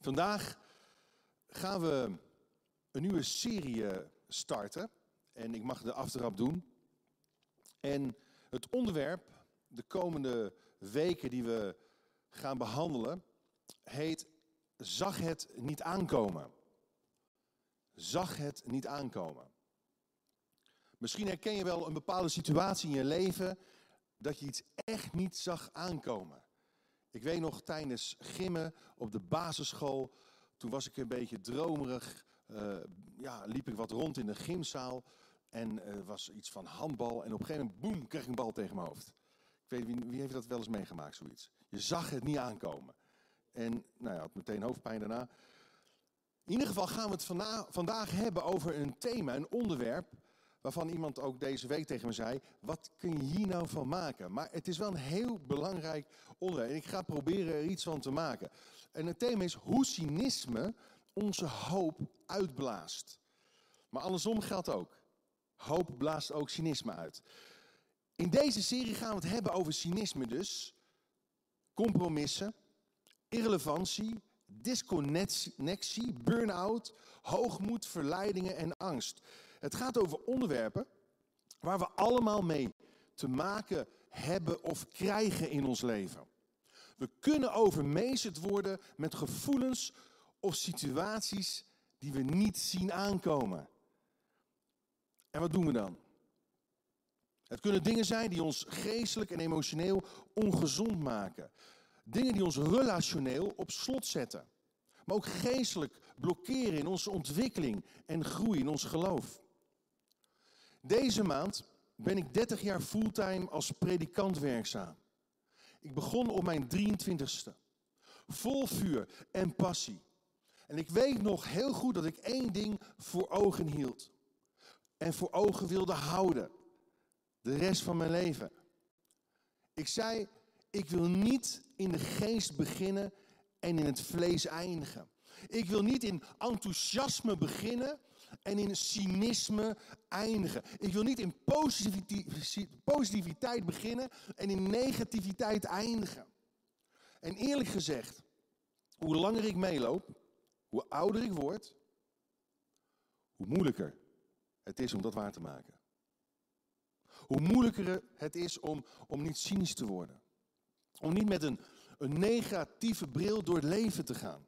Vandaag gaan we een nieuwe serie starten. En ik mag de aftrap doen. En het onderwerp de komende weken die we gaan behandelen heet Zag het niet aankomen. Zag het niet aankomen. Misschien herken je wel een bepaalde situatie in je leven dat je iets echt niet zag aankomen. Ik weet nog tijdens gimmen op de basisschool, toen was ik een beetje dromerig. Uh, ja, liep ik wat rond in de gymzaal en er was iets van handbal. En op een gegeven moment, boem, kreeg ik een bal tegen mijn hoofd. Ik weet wie, wie heeft dat wel eens meegemaakt, zoiets. Je zag het niet aankomen. En nou ja, had meteen hoofdpijn daarna. In ieder geval gaan we het vandaag hebben over een thema, een onderwerp waarvan iemand ook deze week tegen me zei, wat kun je hier nou van maken? Maar het is wel een heel belangrijk onderwerp en ik ga proberen er iets van te maken. En het thema is hoe cynisme onze hoop uitblaast. Maar andersom geldt ook. Hoop blaast ook cynisme uit. In deze serie gaan we het hebben over cynisme dus. Compromissen, irrelevantie, disconnectie, burn-out, hoogmoed, verleidingen en angst. Het gaat over onderwerpen waar we allemaal mee te maken hebben of krijgen in ons leven. We kunnen overmeesterd worden met gevoelens of situaties die we niet zien aankomen. En wat doen we dan? Het kunnen dingen zijn die ons geestelijk en emotioneel ongezond maken. Dingen die ons relationeel op slot zetten. Maar ook geestelijk blokkeren in onze ontwikkeling en groei in ons geloof. Deze maand ben ik 30 jaar fulltime als predikant werkzaam. Ik begon op mijn 23ste. Vol vuur en passie. En ik weet nog heel goed dat ik één ding voor ogen hield. En voor ogen wilde houden. De rest van mijn leven. Ik zei, ik wil niet in de geest beginnen en in het vlees eindigen. Ik wil niet in enthousiasme beginnen en in cynisme eindigen. Ik wil niet in positiviteit beginnen en in negativiteit eindigen. En eerlijk gezegd, hoe langer ik meeloop, hoe ouder ik word, hoe moeilijker het is om dat waar te maken. Hoe moeilijker het is om, om niet cynisch te worden. Om niet met een, een negatieve bril door het leven te gaan.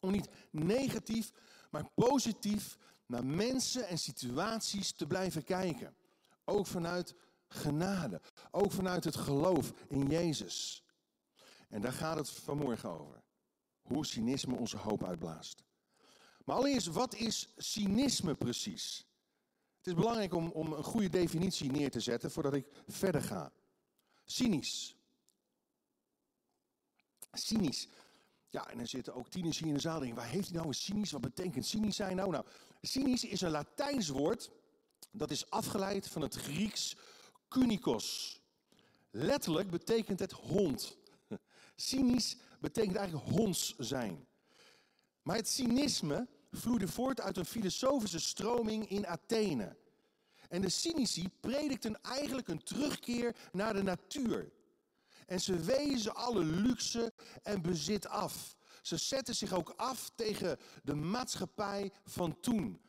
Om niet negatief, maar positief naar mensen en situaties te blijven kijken. Ook vanuit genade. Ook vanuit het geloof in Jezus. En daar gaat het vanmorgen over. Hoe cynisme onze hoop uitblaast. Maar allereerst, wat is cynisme precies? Het is belangrijk om, om een goede definitie neer te zetten voordat ik verder ga. Cynisch. Cynisch. Ja, en dan zitten ook tieners hier in de zaal waar heeft hij nou een cynisch? Wat betekent cynisch zijn nou? Nou, cynisch is een Latijns woord, dat is afgeleid van het Grieks kunikos. Letterlijk betekent het hond. Cynisch betekent eigenlijk honds zijn. Maar het cynisme vloeide voort uit een filosofische stroming in Athene. En de cynici predikten eigenlijk een terugkeer naar de natuur. En ze wezen alle luxe en bezit af. Ze zetten zich ook af tegen de maatschappij van toen.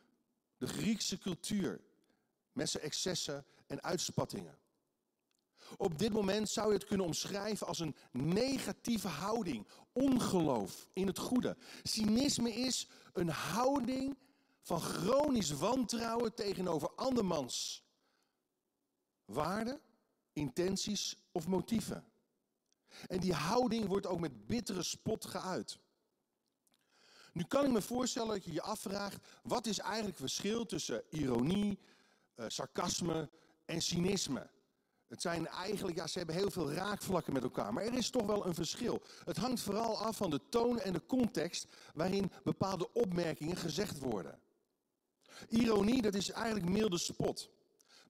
De Griekse cultuur. Met zijn excessen en uitspattingen. Op dit moment zou je het kunnen omschrijven als een negatieve houding. Ongeloof in het goede. Cynisme is een houding van chronisch wantrouwen tegenover andermans waarden, intenties of motieven. En die houding wordt ook met bittere spot geuit. Nu kan ik me voorstellen dat je je afvraagt, wat is eigenlijk het verschil tussen ironie, uh, sarcasme en cynisme? Het zijn eigenlijk, ja, ze hebben heel veel raakvlakken met elkaar, maar er is toch wel een verschil. Het hangt vooral af van de toon en de context waarin bepaalde opmerkingen gezegd worden. Ironie, dat is eigenlijk milde spot.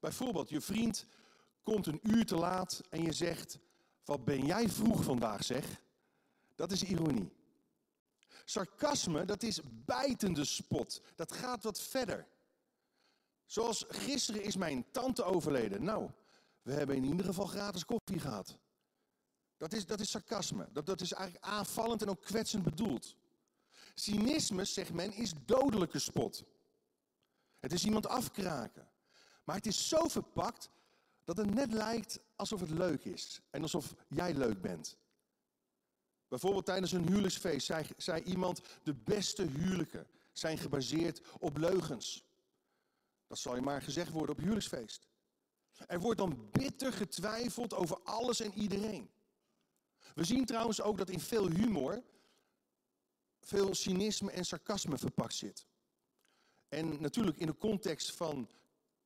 Bijvoorbeeld, je vriend komt een uur te laat en je zegt, wat ben jij vroeg vandaag zeg? Dat is ironie. Sarcasme, dat is bijtende spot. Dat gaat wat verder. Zoals gisteren is mijn tante overleden. Nou, we hebben in ieder geval gratis koffie gehad. Dat is, dat is sarcasme. Dat, dat is eigenlijk aanvallend en ook kwetsend bedoeld. Cynisme, zegt men, is dodelijke spot. Het is iemand afkraken. Maar het is zo verpakt dat het net lijkt alsof het leuk is. En alsof jij leuk bent. Bijvoorbeeld tijdens een huwelijksfeest zei, iemand: de beste huwelijken zijn gebaseerd op leugens. Dat zal je maar gezegd worden op huwelijksfeest. Er wordt dan bitter getwijfeld over alles en iedereen. We zien trouwens ook dat in veel humor veel cynisme en sarcasme verpakt zit. En natuurlijk in de context van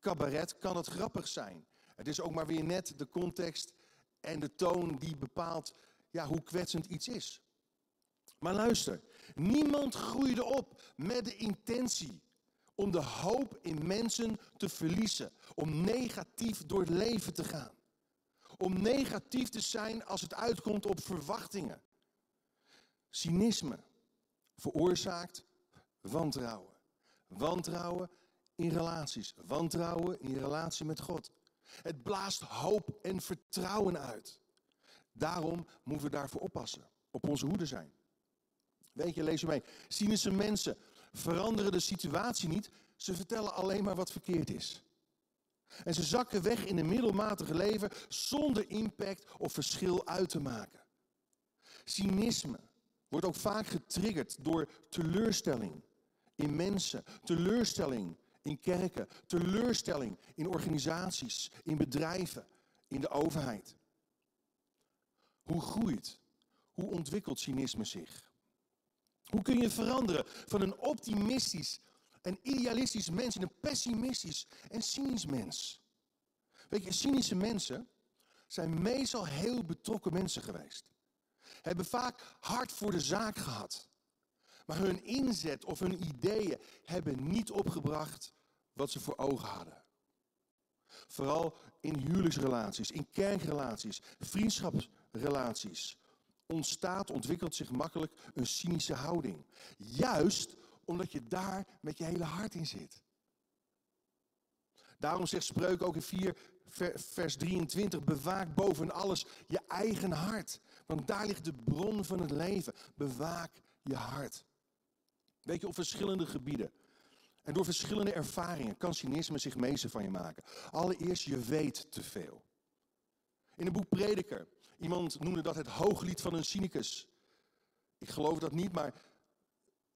cabaret kan het grappig zijn. Het is ook maar weer net de context en de toon die bepaalt ja, hoe kwetsend iets is. Maar luister, niemand groeide op met de intentie om de hoop in mensen te verliezen, om negatief door het leven te gaan. Om negatief te zijn als het uitkomt op verwachtingen. Cynisme veroorzaakt wantrouwen. Wantrouwen in relaties, wantrouwen in relatie met God. Het blaast hoop en vertrouwen uit. Daarom moeten we daarvoor oppassen, op onze hoede zijn. Weet je, lees je mee. Cynische mensen veranderen de situatie niet, ze vertellen alleen maar wat verkeerd is. En ze zakken weg in een middelmatige leven zonder impact of verschil uit te maken. Cynisme wordt ook vaak getriggerd door teleurstelling in mensen, teleurstelling in kerken, teleurstelling in organisaties, in bedrijven, in de overheid. Hoe groeit, hoe ontwikkelt cynisme zich? Hoe kun je veranderen van een optimistisch en idealistisch mens in een pessimistisch en cynisch mens? Weet je, cynische mensen zijn meestal heel betrokken mensen geweest. Hebben vaak hard voor de zaak gehad. Maar hun inzet of hun ideeën hebben niet opgebracht wat ze voor ogen hadden. Vooral in huwelijksrelaties, in kerkrelaties, vriendschapsrelaties ontstaat, ontwikkelt zich makkelijk een cynische houding. Juist omdat je daar met je hele hart in zit. Daarom zegt Spreuk ook in 4, vers 23, bewaak boven alles je eigen hart. Want daar ligt de bron van het leven. Bewaak je hart. Weet je, op verschillende gebieden. En door verschillende ervaringen kan cynisme zich meester van je maken. Allereerst, je weet te veel. In het boek Prediker, iemand noemde dat het hooglied van een cynicus. Ik geloof dat niet, maar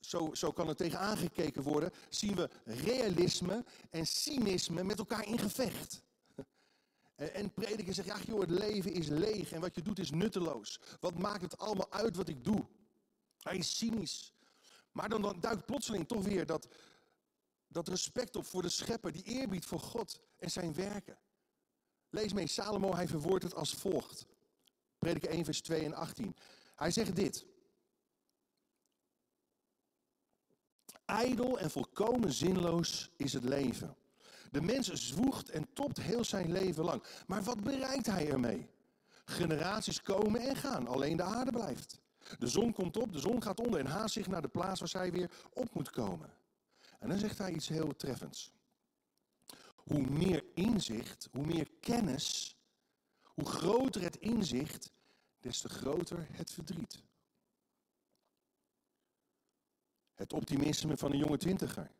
zo, zo kan het tegen aangekeken worden. Zien we realisme en cynisme met elkaar in gevecht. En, prediker zegt, ja joh, het leven is leeg en wat je doet is nutteloos. Wat maakt het allemaal uit wat ik doe? Hij is cynisch. Maar dan, dan duikt plotseling toch weer dat, dat respect op voor de schepper, die eerbied voor God en zijn werken. Lees mee, Salomo, hij verwoordt het als volgt. Prediker 1, vers 2 en 18. Hij zegt dit. Ijdel en volkomen zinloos is het leven. De mens zwoegt en topt heel zijn leven lang. Maar wat bereikt hij ermee? Generaties komen en gaan, alleen de aarde blijft. De zon komt op, de zon gaat onder en haast zich naar de plaats waar zij weer op moet komen. En dan zegt hij iets heel treffends. Hoe meer inzicht, hoe meer kennis, hoe groter het inzicht, des te groter het verdriet. Het optimisme van een jonge twintiger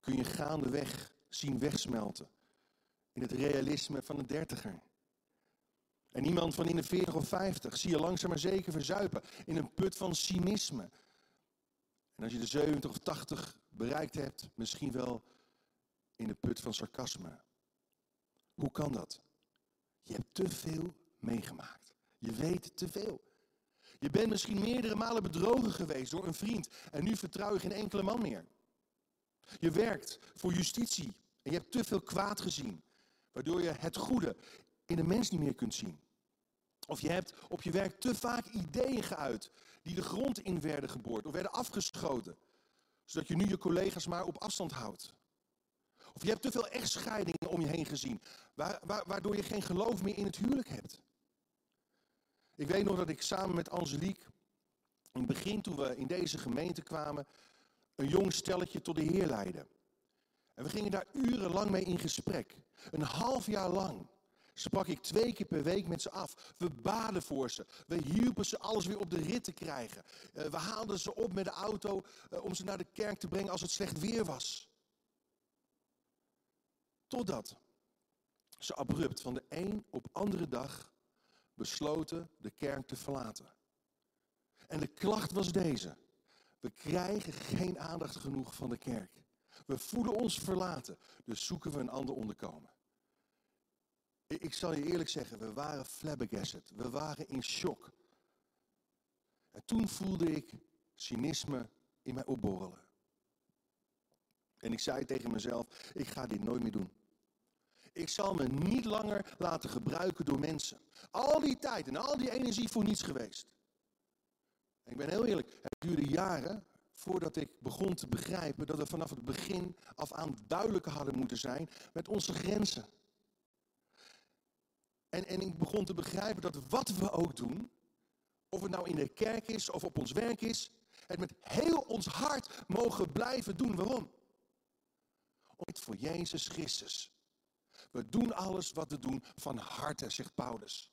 kun je gaandeweg zien wegsmelten in het realisme van een dertiger. En iemand van in de 40 of 50 zie je langzaam maar zeker verzuipen in een put van cynisme. En als je de 70 of 80 bereikt hebt, misschien wel in de put van sarcasme. Hoe kan dat? Je hebt te veel meegemaakt. Je weet te veel. Je bent misschien meerdere malen bedrogen geweest door een vriend en nu vertrouw je geen enkele man meer. Je werkt voor justitie en je hebt te veel kwaad gezien, waardoor je het goede in de mens niet meer kunt zien. Of je hebt op je werk te vaak ideeën geuit die de grond in werden geboord of werden afgeschoten, zodat je nu je collega's maar op afstand houdt. Of je hebt te veel echtscheidingen om je heen gezien, waardoor je geen geloof meer in het huwelijk hebt. Ik weet nog dat ik samen met Angelique, in het begin toen we in deze gemeente kwamen, een jong stelletje tot de Heer leidden. En we gingen daar urenlang mee in gesprek. Een half jaar lang sprak ik twee keer per week met ze af. We baden voor ze. We hielpen ze alles weer op de rit te krijgen. Eh, we haalden ze op met de auto eh, om ze naar de kerk te brengen als het slecht weer was. Totdat ze abrupt van de een op andere dag besloten de kerk te verlaten. En de klacht was deze. We krijgen geen aandacht genoeg van de kerk. We voelen ons verlaten, dus zoeken we een ander onderkomen. Ik zal je eerlijk zeggen, we waren flabbergasted. We waren in shock. En toen voelde ik cynisme in mij opborrelen. En ik zei tegen mezelf, ik ga dit nooit meer doen. Ik zal me niet langer laten gebruiken door mensen. Al die tijd en al die energie voor niets geweest. En ik ben heel eerlijk, het duurde jaren voordat ik begon te begrijpen dat we vanaf het begin af aan duidelijker hadden moeten zijn met onze grenzen. En, en ik begon te begrijpen dat wat we ook doen, of het nou in de kerk is of op ons werk is, het met heel ons hart mogen blijven doen. Waarom? Om voor Jezus Christus. We doen alles wat we doen van harte, zegt Paulus.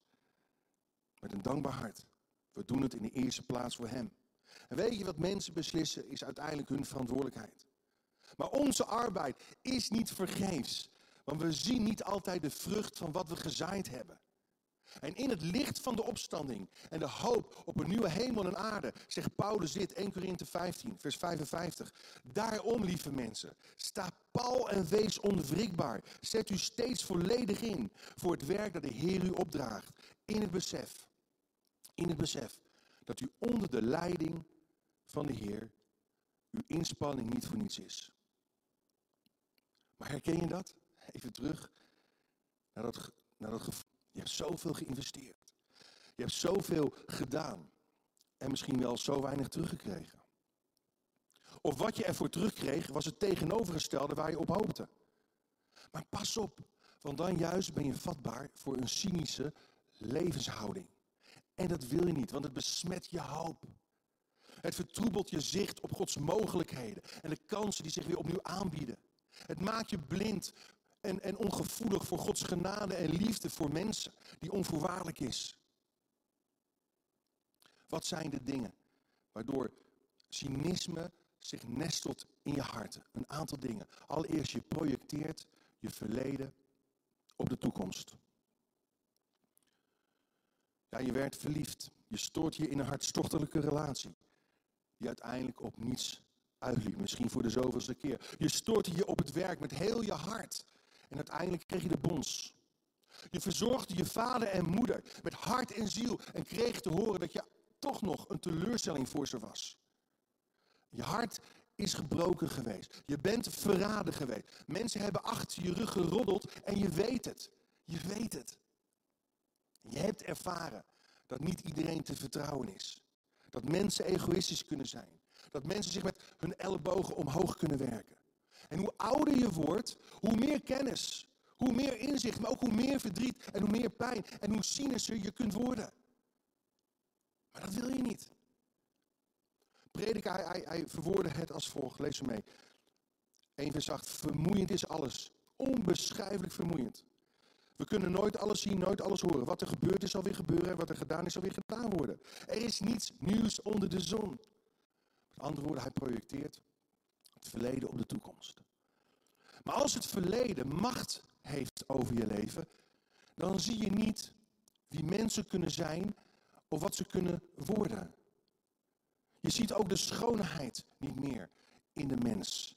Met een dankbaar hart. We doen het in de eerste plaats voor Hem. En weet je wat mensen beslissen, is uiteindelijk hun verantwoordelijkheid. Maar onze arbeid is niet vergeefs. Want we zien niet altijd de vrucht van wat we gezaaid hebben. En in het licht van de opstanding en de hoop op een nieuwe hemel en aarde, zegt Paulus dit, 1 Korinthe 15, vers 55. Daarom, lieve mensen, sta pal en wees onwrikbaar. Zet u steeds volledig in voor het werk dat de Heer u opdraagt. In het besef, in het besef dat u onder de leiding van de Heer uw inspanning niet voor niets is. Maar herken je dat? Even terug naar dat, naar dat gevoel. Je hebt zoveel geïnvesteerd. Je hebt zoveel gedaan. En misschien wel zo weinig teruggekregen. Of wat je ervoor terugkreeg, was het tegenovergestelde waar je op hoopte. Maar pas op, want dan juist ben je vatbaar voor een cynische levenshouding. En dat wil je niet, want het besmet je hoop. Het vertroebelt je zicht op Gods mogelijkheden en de kansen die zich weer opnieuw aanbieden. Het maakt je blind en, en ongevoelig voor Gods genade en liefde voor mensen, die onvoorwaardelijk is. Wat zijn de dingen waardoor cynisme zich nestelt in je hart? Een aantal dingen. Allereerst, je projecteert je verleden op de toekomst. Ja, je werd verliefd. Je stoort je in een hartstochtelijke relatie. Die uiteindelijk op niets uitliep. Misschien voor de zoveelste keer. Je stoort je op het werk met heel je hart. En uiteindelijk kreeg je de bons. Je verzorgde je vader en moeder met hart en ziel. En kreeg te horen dat je toch nog een teleurstelling voor ze was. Je hart is gebroken geweest. Je bent verraden geweest. Mensen hebben achter je rug geroddeld en je weet het. Je weet het. Je hebt ervaren dat niet iedereen te vertrouwen is. Dat mensen egoïstisch kunnen zijn. Dat mensen zich met hun ellebogen omhoog kunnen werken. En hoe ouder je wordt, hoe meer kennis, hoe meer inzicht, maar ook hoe meer verdriet en hoe meer pijn en hoe cynischer je kunt worden. Maar dat wil je niet. Prediker, hij, hij, verwoordde het als volgt, lees hem mee. 1 vers 8, vermoeiend is alles. Onbeschrijfelijk vermoeiend. We kunnen nooit alles zien, nooit alles horen. Wat er gebeurt is alweer gebeuren en wat er gedaan is alweer gedaan worden. Er is niets nieuws onder de zon. Met andere woorden, hij projecteert het verleden op de toekomst. Maar als het verleden macht heeft over je leven, dan zie je niet wie mensen kunnen zijn of wat ze kunnen worden. Je ziet ook de schoonheid niet meer in de mens.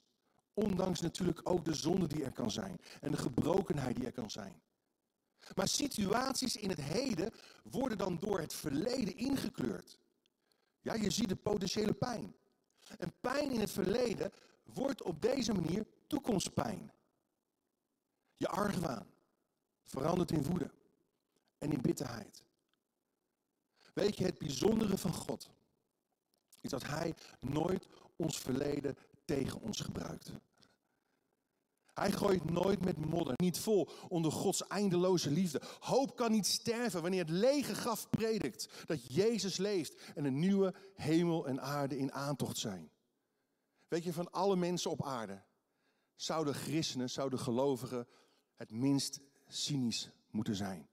Ondanks natuurlijk ook de zonde die er kan zijn en de gebrokenheid die er kan zijn. Maar situaties in het heden worden dan door het verleden ingekleurd. Ja, je ziet de potentiële pijn. En pijn in het verleden wordt op deze manier toekomstpijn. Je argwaan verandert in woede en in bitterheid. Weet je, het bijzondere van God is dat Hij nooit ons verleden tegen ons gebruikt. Hij gooit nooit met modder, niet vol onder Gods eindeloze liefde. Hoop kan niet sterven wanneer het lege graf predikt dat Jezus leeft en een nieuwe hemel en aarde in aantocht zijn. Weet je, van alle mensen op aarde zouden christenen, zouden gelovigen het minst cynisch moeten zijn.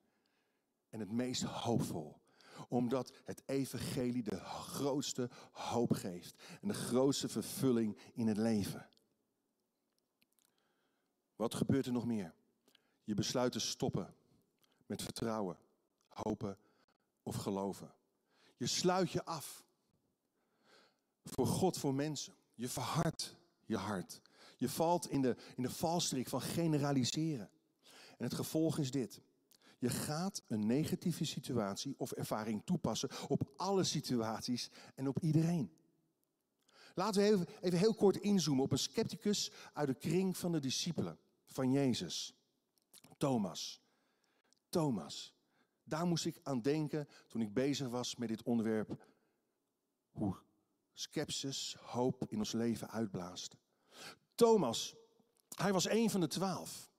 En het meest hoopvol. Omdat het evangelie de grootste hoop geeft. En de grootste vervulling in het leven. Wat gebeurt er nog meer? Je besluit te stoppen met vertrouwen, hopen of geloven. Je sluit je af voor God, voor mensen. Je verhardt je hart. Je valt in de, in de valstrik van generaliseren. En het gevolg is dit. Je gaat een negatieve situatie of ervaring toepassen op alle situaties en op iedereen. Laten we even, even heel kort inzoomen op een scepticus uit de kring van de discipelen van Jezus. Thomas. Thomas. Daar moest ik aan denken toen ik bezig was met dit onderwerp. Hoe skepsis hoop in ons leven uitblaast. Thomas, hij was een van de twaalf.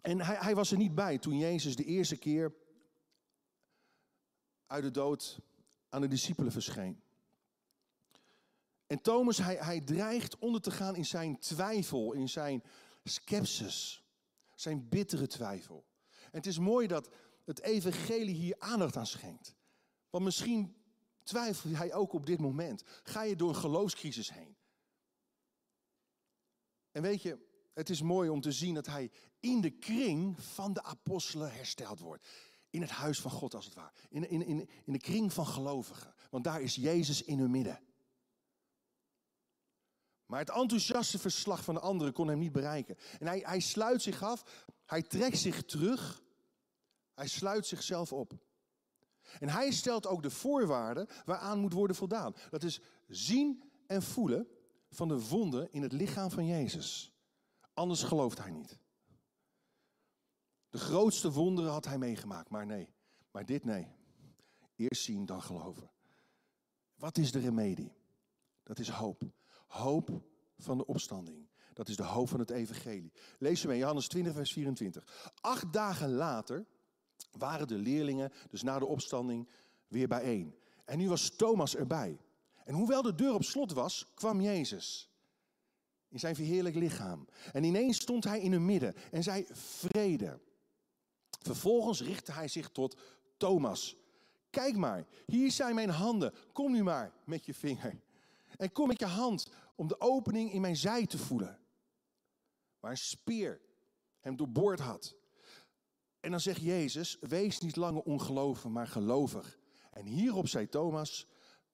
En hij, hij was er niet bij toen Jezus de eerste keer uit de dood aan de discipelen verscheen. En Thomas, hij, hij dreigt onder te gaan in zijn twijfel, in zijn skepsis, zijn bittere twijfel. En het is mooi dat het evangelie hier aandacht aan schenkt. Want misschien twijfel hij ook op dit moment. Ga je door een geloofscrisis heen. En weet je, het is mooi om te zien dat hij in de kring van de apostelen hersteld wordt. In het huis van God als het ware. In, in, in, in de kring van gelovigen. Want daar is Jezus in hun midden. Maar het enthousiaste verslag van de anderen kon hem niet bereiken. En hij, hij sluit zich af, hij trekt zich terug, hij sluit zichzelf op. En hij stelt ook de voorwaarden waaraan moet worden voldaan. Dat is zien en voelen van de wonden in het lichaam van Jezus. Anders gelooft hij niet. De grootste wonderen had hij meegemaakt, maar nee. Maar dit nee. Eerst zien, dan geloven. Wat is de remedie? Dat is hoop. Hoop van de opstanding. Dat is de hoop van het evangelie. Lees mee, Johannes 20, vers 24. Acht dagen later waren de leerlingen, dus na de opstanding, weer bijeen. En nu was Thomas erbij. En hoewel de deur op slot was, kwam Jezus in zijn verheerlijk lichaam. En ineens stond hij in hun midden en zei vrede. Vervolgens richtte hij zich tot Thomas. Kijk maar, hier zijn mijn handen. Kom nu maar met je vinger. En kom met je hand om de opening in mijn zij te voelen. Waar een speer hem doorboord had. En dan zegt Jezus, wees niet langer ongelovig, maar gelovig. En hierop zei Thomas,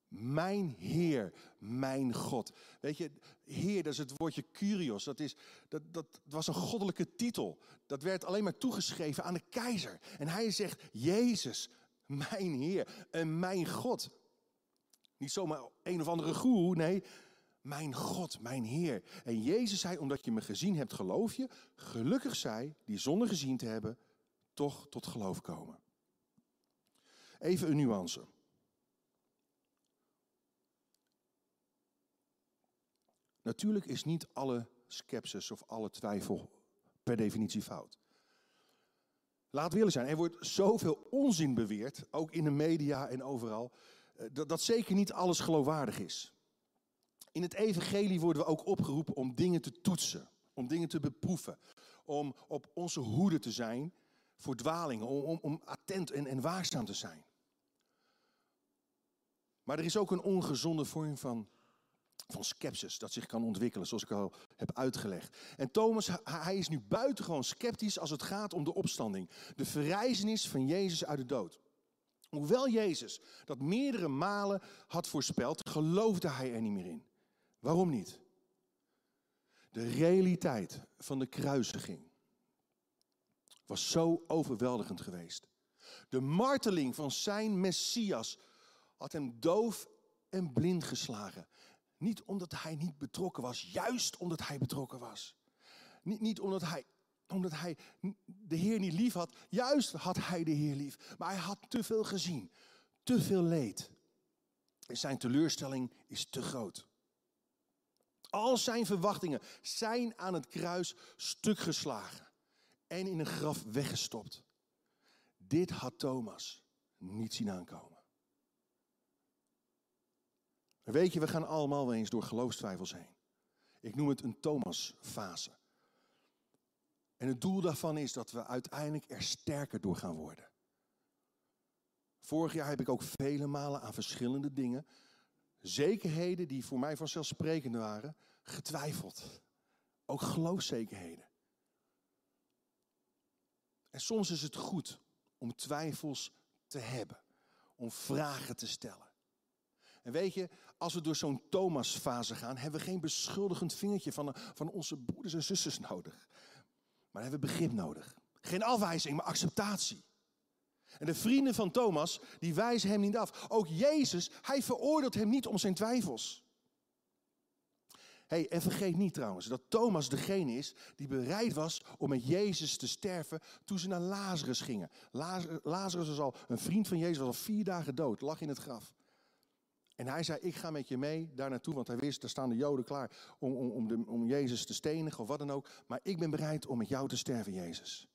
mijn Heer, mijn God. Weet je, Heer, dat is het woordje Curios. Dat, is, dat, dat was een goddelijke titel. Dat werd alleen maar toegeschreven aan de keizer. En hij zegt, Jezus, mijn Heer en mijn God. Niet zomaar een of andere goe, nee. Mijn God, mijn Heer. En Jezus zei, omdat je me gezien hebt, geloof je. Gelukkig zij, die zonder gezien te hebben, toch tot geloof komen. Even een nuance. Natuurlijk is niet alle skepsis of alle twijfel per definitie fout. Laat willen zijn, er wordt zoveel onzin beweerd, ook in de media en overal, eh, dat, dat zeker niet alles geloofwaardig is. In het evangelie worden we ook opgeroepen om dingen te toetsen, om dingen te beproeven, om op onze hoede te zijn voor dwalingen, om, om, attent en, en waakzaam te zijn. Maar er is ook een ongezonde vorm van, van skepsis dat zich kan ontwikkelen, zoals ik al heb uitgelegd. En Thomas, hij is nu buitengewoon sceptisch als het gaat om de opstanding, de verrijzenis van Jezus uit de dood. Hoewel Jezus dat meerdere malen had voorspeld, geloofde hij er niet meer in. Waarom niet? De realiteit van de kruisiging was zo overweldigend geweest. De marteling van zijn Messias had hem doof en blind geslagen. Niet omdat hij niet betrokken was, juist omdat hij betrokken was. Niet, niet omdat, hij, omdat hij de Heer niet lief had, juist had hij de Heer lief. Maar hij had te veel gezien, te veel leed. En zijn teleurstelling is te groot. Al zijn verwachtingen zijn aan het kruis stuk geslagen en in een graf weggestopt. Dit had Thomas niet zien aankomen. Weet je, we gaan allemaal wel eens door geloofstwijfels heen. Ik noem het een Thomas-fase. En het doel daarvan is dat we uiteindelijk er sterker door gaan worden. Vorig jaar heb ik ook vele malen aan verschillende dingen, zekerheden die voor mij vanzelfsprekend waren, getwijfeld. Ook geloofszekerheden. En soms is het goed om twijfels te hebben, om vragen te stellen. En weet je, als we door zo'n Thomas-fase gaan, hebben we geen beschuldigend vingertje van, van onze broeders en zusters nodig. Maar hebben we begrip nodig. Geen afwijzing, maar acceptatie. En de vrienden van Thomas, die wijzen hem niet af. Ook Jezus, hij veroordeelt hem niet om zijn twijfels. Hey, en vergeet niet trouwens dat Thomas degene is die bereid was om met Jezus te sterven toen ze naar Lazarus gingen. Lazarus was al een vriend van Jezus, was al vier dagen dood, lag in het graf. En hij zei, ik ga met je mee daar naartoe, want hij wist, daar staan de Joden klaar om, om, om, de, om Jezus te stenigen of wat dan ook. Maar ik ben bereid om met jou te sterven, Jezus.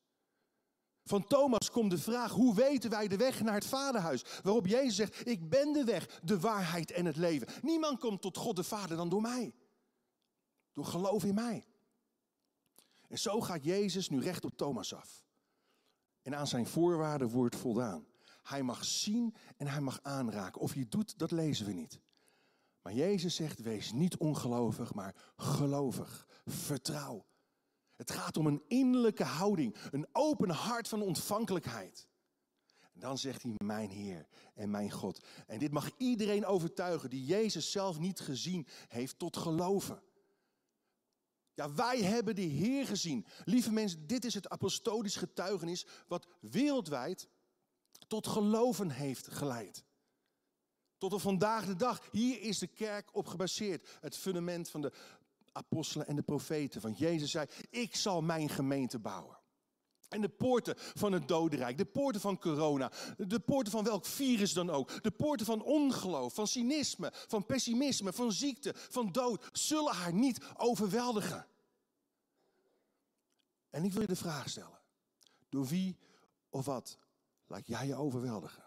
Van Thomas komt de vraag, hoe weten wij de weg naar het Vaderhuis? Waarop Jezus zegt, ik ben de weg, de waarheid en het leven. Niemand komt tot God de Vader dan door mij. Door geloof in mij. En zo gaat Jezus nu recht op Thomas af. En aan zijn voorwaarden wordt voldaan. Hij mag zien en hij mag aanraken. Of je doet, dat lezen we niet. Maar Jezus zegt, wees niet ongelovig, maar gelovig. Vertrouw. Het gaat om een innerlijke houding, een open hart van ontvankelijkheid. En dan zegt hij, mijn Heer en mijn God. En dit mag iedereen overtuigen die Jezus zelf niet gezien heeft tot geloven. Ja, wij hebben de Heer gezien. Lieve mensen, dit is het apostolisch getuigenis wat wereldwijd tot geloven heeft geleid. Tot op vandaag de dag. Hier is de kerk op gebaseerd. Het fundament van de apostelen en de profeten. Van Jezus zei, ik zal mijn gemeente bouwen. En de poorten van het dodenrijk, de poorten van corona, de poorten van welk virus dan ook, de poorten van ongeloof, van cynisme, van pessimisme, van ziekte, van dood, zullen haar niet overweldigen. En ik wil je de vraag stellen, door wie of wat laat jij je overweldigen?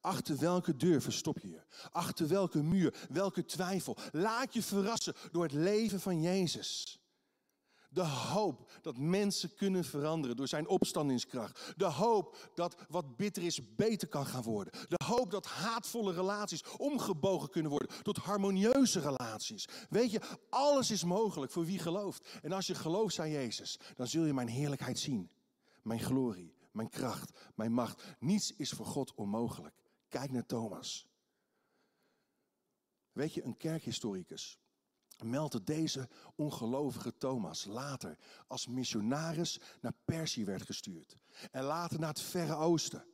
Achter welke deur verstop je je? Achter welke muur? Welke twijfel? Laat je verrassen door het leven van Jezus. De hoop dat mensen kunnen veranderen door zijn opstandingskracht. De hoop dat wat bitter is beter kan gaan worden. De hoop dat haatvolle relaties omgebogen kunnen worden tot harmonieuze relaties. Weet je, alles is mogelijk voor wie gelooft. En als je gelooft aan Jezus, dan zul je mijn heerlijkheid zien. Mijn glorie, mijn kracht, mijn macht. Niets is voor God onmogelijk. Kijk naar Thomas. Weet je, een kerkhistoricus meldt deze ongelovige Thomas later als missionaris naar Perzië werd gestuurd. En later naar het Verre Oosten.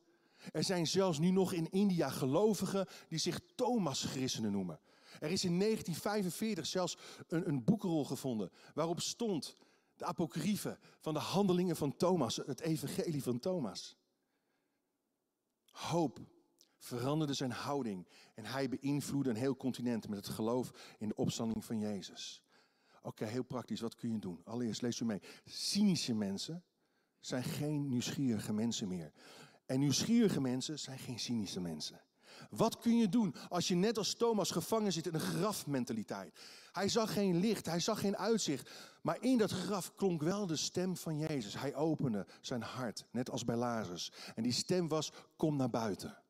Er zijn zelfs nu nog in India gelovigen die zich Thomas-christenen noemen. Er is in 1945 zelfs een, een boekrol gevonden waarop stond de apocryfe van de handelingen van Thomas, het evangelie van Thomas. Hoop veranderde zijn houding en hij beïnvloedde een heel continent met het geloof in de opstanding van Jezus. Oké, heel praktisch, wat kun je doen? Allereerst, lees u mee. Cynische mensen zijn geen nieuwsgierige mensen meer. En nieuwsgierige mensen zijn geen cynische mensen. Wat kun je doen als je net als Thomas gevangen zit in een grafmentaliteit? Hij zag geen licht, hij zag geen uitzicht. Maar in dat graf klonk wel de stem van Jezus. Hij opende zijn hart, net als bij Lazarus. En die stem was, kom naar buiten.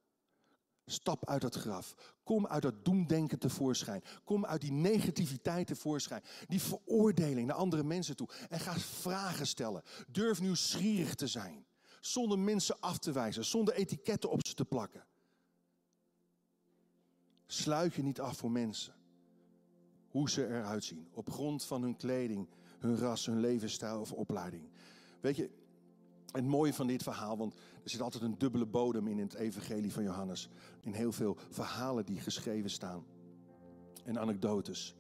Stap uit het graf. Kom uit dat doemdenken tevoorschijn. Kom uit die negativiteit tevoorschijn. Die veroordeling naar andere mensen toe. En ga vragen stellen. Durf nieuwsgierig te zijn. Zonder mensen af te wijzen. Zonder etiketten op ze te plakken. Sluit je niet af voor mensen. Hoe ze eruit zien. Op grond van hun kleding, hun ras, hun levensstijl of opleiding. Weet je, het mooie van dit verhaal, want er zit altijd een dubbele bodem in het evangelie van Johannes. In heel veel verhalen die geschreven staan. En anekdotes.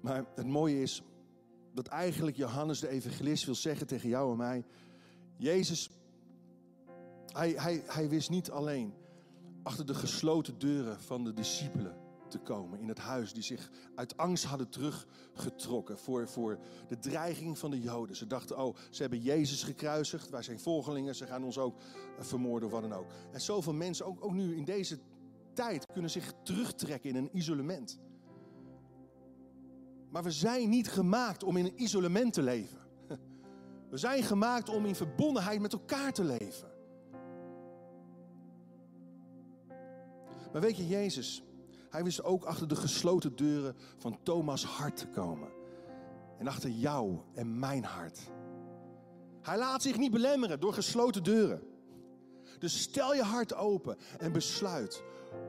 Maar het mooie is dat eigenlijk Johannes de evangelist wil zeggen tegen jou en mij. Jezus, hij, hij, hij wist niet alleen achter de gesloten deuren van de discipelen te komen in het huis, die zich uit angst hadden teruggetrokken voor, voor de dreiging van de Joden. Ze dachten, oh, ze hebben Jezus gekruisigd, wij zijn volgelingen, ze gaan ons ook vermoorden of wat dan ook. En zoveel mensen, ook, ook nu in deze tijd, kunnen zich terugtrekken in een isolement. Maar we zijn niet gemaakt om in een isolement te leven. We zijn gemaakt om in verbondenheid met elkaar te leven. Maar weet je, Jezus, hij wist ook achter de gesloten deuren van Thomas' hart te komen. En achter jou en mijn hart. Hij laat zich niet belemmeren door gesloten deuren. Dus stel je hart open en besluit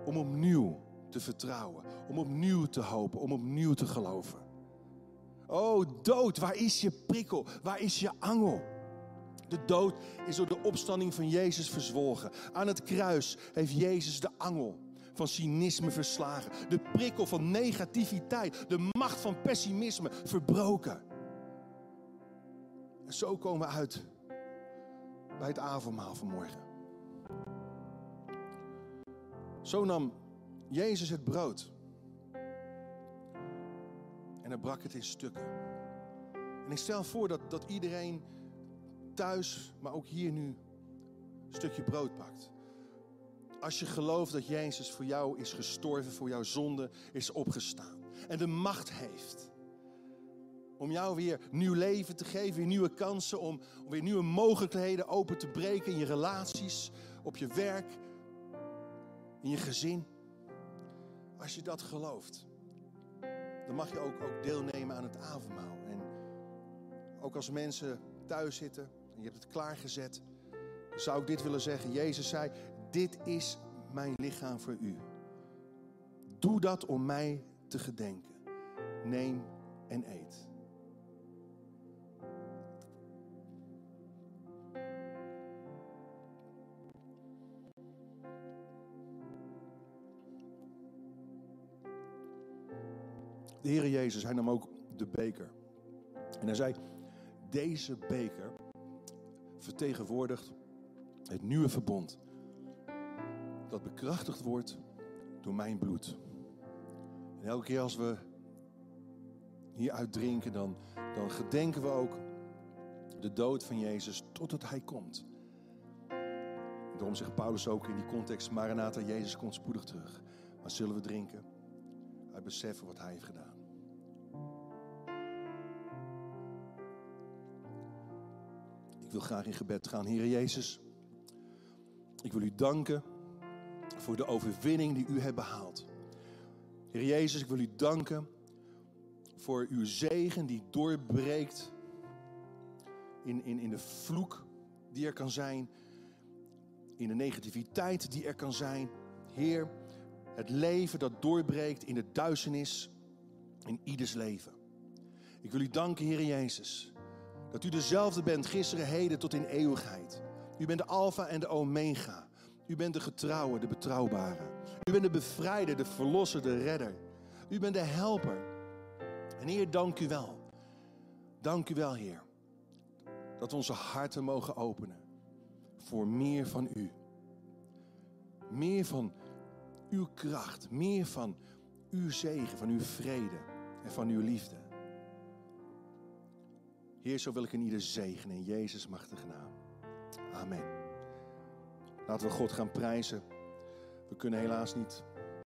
om opnieuw te vertrouwen, om opnieuw te hopen, om opnieuw te geloven. Oh, dood, waar is je prikkel? Waar is je angel? De dood is door de opstanding van Jezus verzwolgen. Aan het kruis heeft Jezus de angel van cynisme verslagen. De prikkel van negativiteit, de macht van pessimisme verbroken. En zo komen we uit bij het avondmaal vanmorgen. Zo nam Jezus het brood. En hij brak het in stukken. En ik stel voor dat, dat iedereen thuis, maar ook hier nu, een stukje brood pakt. Als je gelooft dat Jezus voor jou is gestorven, voor jouw zonde is opgestaan. En de macht heeft om jou weer nieuw leven te geven, weer nieuwe kansen, om, weer nieuwe mogelijkheden open te breken in je relaties, op je werk, in je gezin. Als je dat gelooft, dan mag je ook, ook deelnemen aan het avondmaal. En ook als mensen thuis zitten en je hebt het klaargezet, zou ik dit willen zeggen. Jezus zei, dit is mijn lichaam voor u. Doe dat om mij te gedenken. Neem en eet. De Heer Jezus, hij nam ook de beker. En hij zei, deze beker vertegenwoordigt het nieuwe verbond. Dat bekrachtigd wordt door mijn bloed. En elke keer als we hieruit drinken, dan, dan gedenken we ook de dood van Jezus totdat hij komt. Daarom zegt Paulus ook in die context, Maranatha, Jezus komt spoedig terug. Maar zullen we drinken uit beseffen wat hij heeft gedaan. Ik wil graag in gebed gaan. Heer Jezus, ik wil u danken voor de overwinning die u hebt behaald. Heer Jezus, ik wil u danken voor uw zegen die doorbreekt in, in, in de vloek die er kan zijn, in de negativiteit die er kan zijn. Heer, het leven dat doorbreekt in de duisternis in ieders leven. Ik wil u danken, Heer Jezus, dat u dezelfde bent gisteren, heden tot in eeuwigheid. U bent de Alpha en de Omega. U bent de getrouwe, de betrouwbare. U bent de bevrijder, de verlosser, de redder. U bent de helper. En Heer, dank u wel. Dank u wel, Heer. Dat we onze harten mogen openen voor meer van u. Meer van uw kracht, meer van uw zegen, van uw vrede en van uw liefde. Heer, zo wil ik in ieder zegen in Jezus machtige naam. Amen. Laten we God gaan prijzen. We kunnen helaas niet